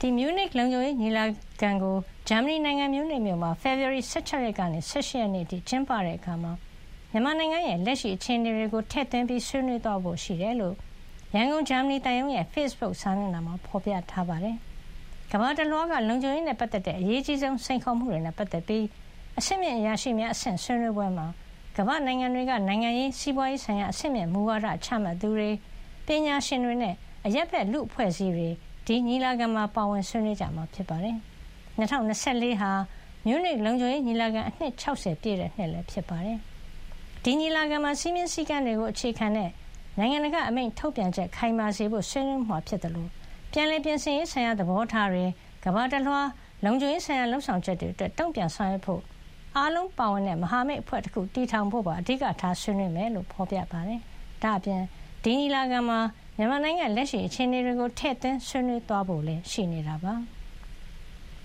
ဒီ မြူးနစ်လုံခြုံရေးညီလာခံကို ဂျာမနီနိုင်ငံ မြူးနစ်မြို့မှာ ဖေဖေါ်ဝါရီ16ရက်ကနေ18ရက်နေ့အထိ ကျင်းပတဲ့အခါမှာ မြန်မာနိုင်ငံရဲ့ လက်ရှိအခြေအနေတွေကို ထည့်သွင်းပြီးဆွေးနွေးသွားဖို့ ရှိတယ်လို့ ရန်ကုန် ဂျာမနီတန်ယုံရဲ့ Facebook စာမျက်နှာမှာ ဖေါ်ပြထားပါတယ်။ကမ္ဘာတလွှားက လုံခြုံရေးနဲ့ပတ်သက်တဲ့ အရေးကြီးဆုံး စိန်ခေါ်မှုတွေနဲ့ ပတ်သက်ပြီး အဆင့်မြင့်အရာရှိများအဆင့် ဆွေးနွေးပွဲမှာ ကမ္ဘာနိုင်ငံတွေက နိုင်ငံရေး စီးပွားရေးဆိုင်ရာ အဆင့်မြင့်မူဝါဒချမှတ်သူတွေ ပညာရှင်တွေနဲ့ အရက်ဖက်လူအဖွဲ့အစည်းတွေ ဒီညီလာခံမှာပါဝင်ဆွေးနွေးကြမှာဖြစ်ပါတယ်။2024ဟာမြူးနစ်လုံခြုံရေးညီလာခံအနှစ်60ပြည့်တဲ့နှစ်လည်းဖြစ်ပါတယ်။ဒီညီလာခံမှာစီးမင်းစည်းကမ်းတွေကိုအခြေခံတဲ့နိုင်ငံတကာအမိန့်ထုတ်ပြန်ချက်ခိုင်မာစေဖို့ဆွေးနွေးမှာဖြစ်တယ်လို့ပြန်လည်ပြင်ဆင်ရေးဆိုင်ရာသဘောထားတွေကမ္ဘာတလွှာလုံခြုံရေးဆိုင်ရာလှုပ်ဆောင်ချက်တွေအတွက်တုံ့ပြန်ဆောင်ရွက်ဖို့အားလုံးပါဝင်တဲ့မဟာမိတ်အဖွဲ့တစ်ခုတည်ထောင်ဖို့ပါအဓိကထားဆွေးနွေးမယ်လို့ဖေါ်ပြပါတယ်။ဒါ့အပြင်ဒီညီလာခံမှာ မြန်မာနိုင်ငံလက်ရှိအခြေအနေတွေကိုထည့်သွင်းဆွေးနွေးသွားဖို့လည်းရှိနေတာပါ။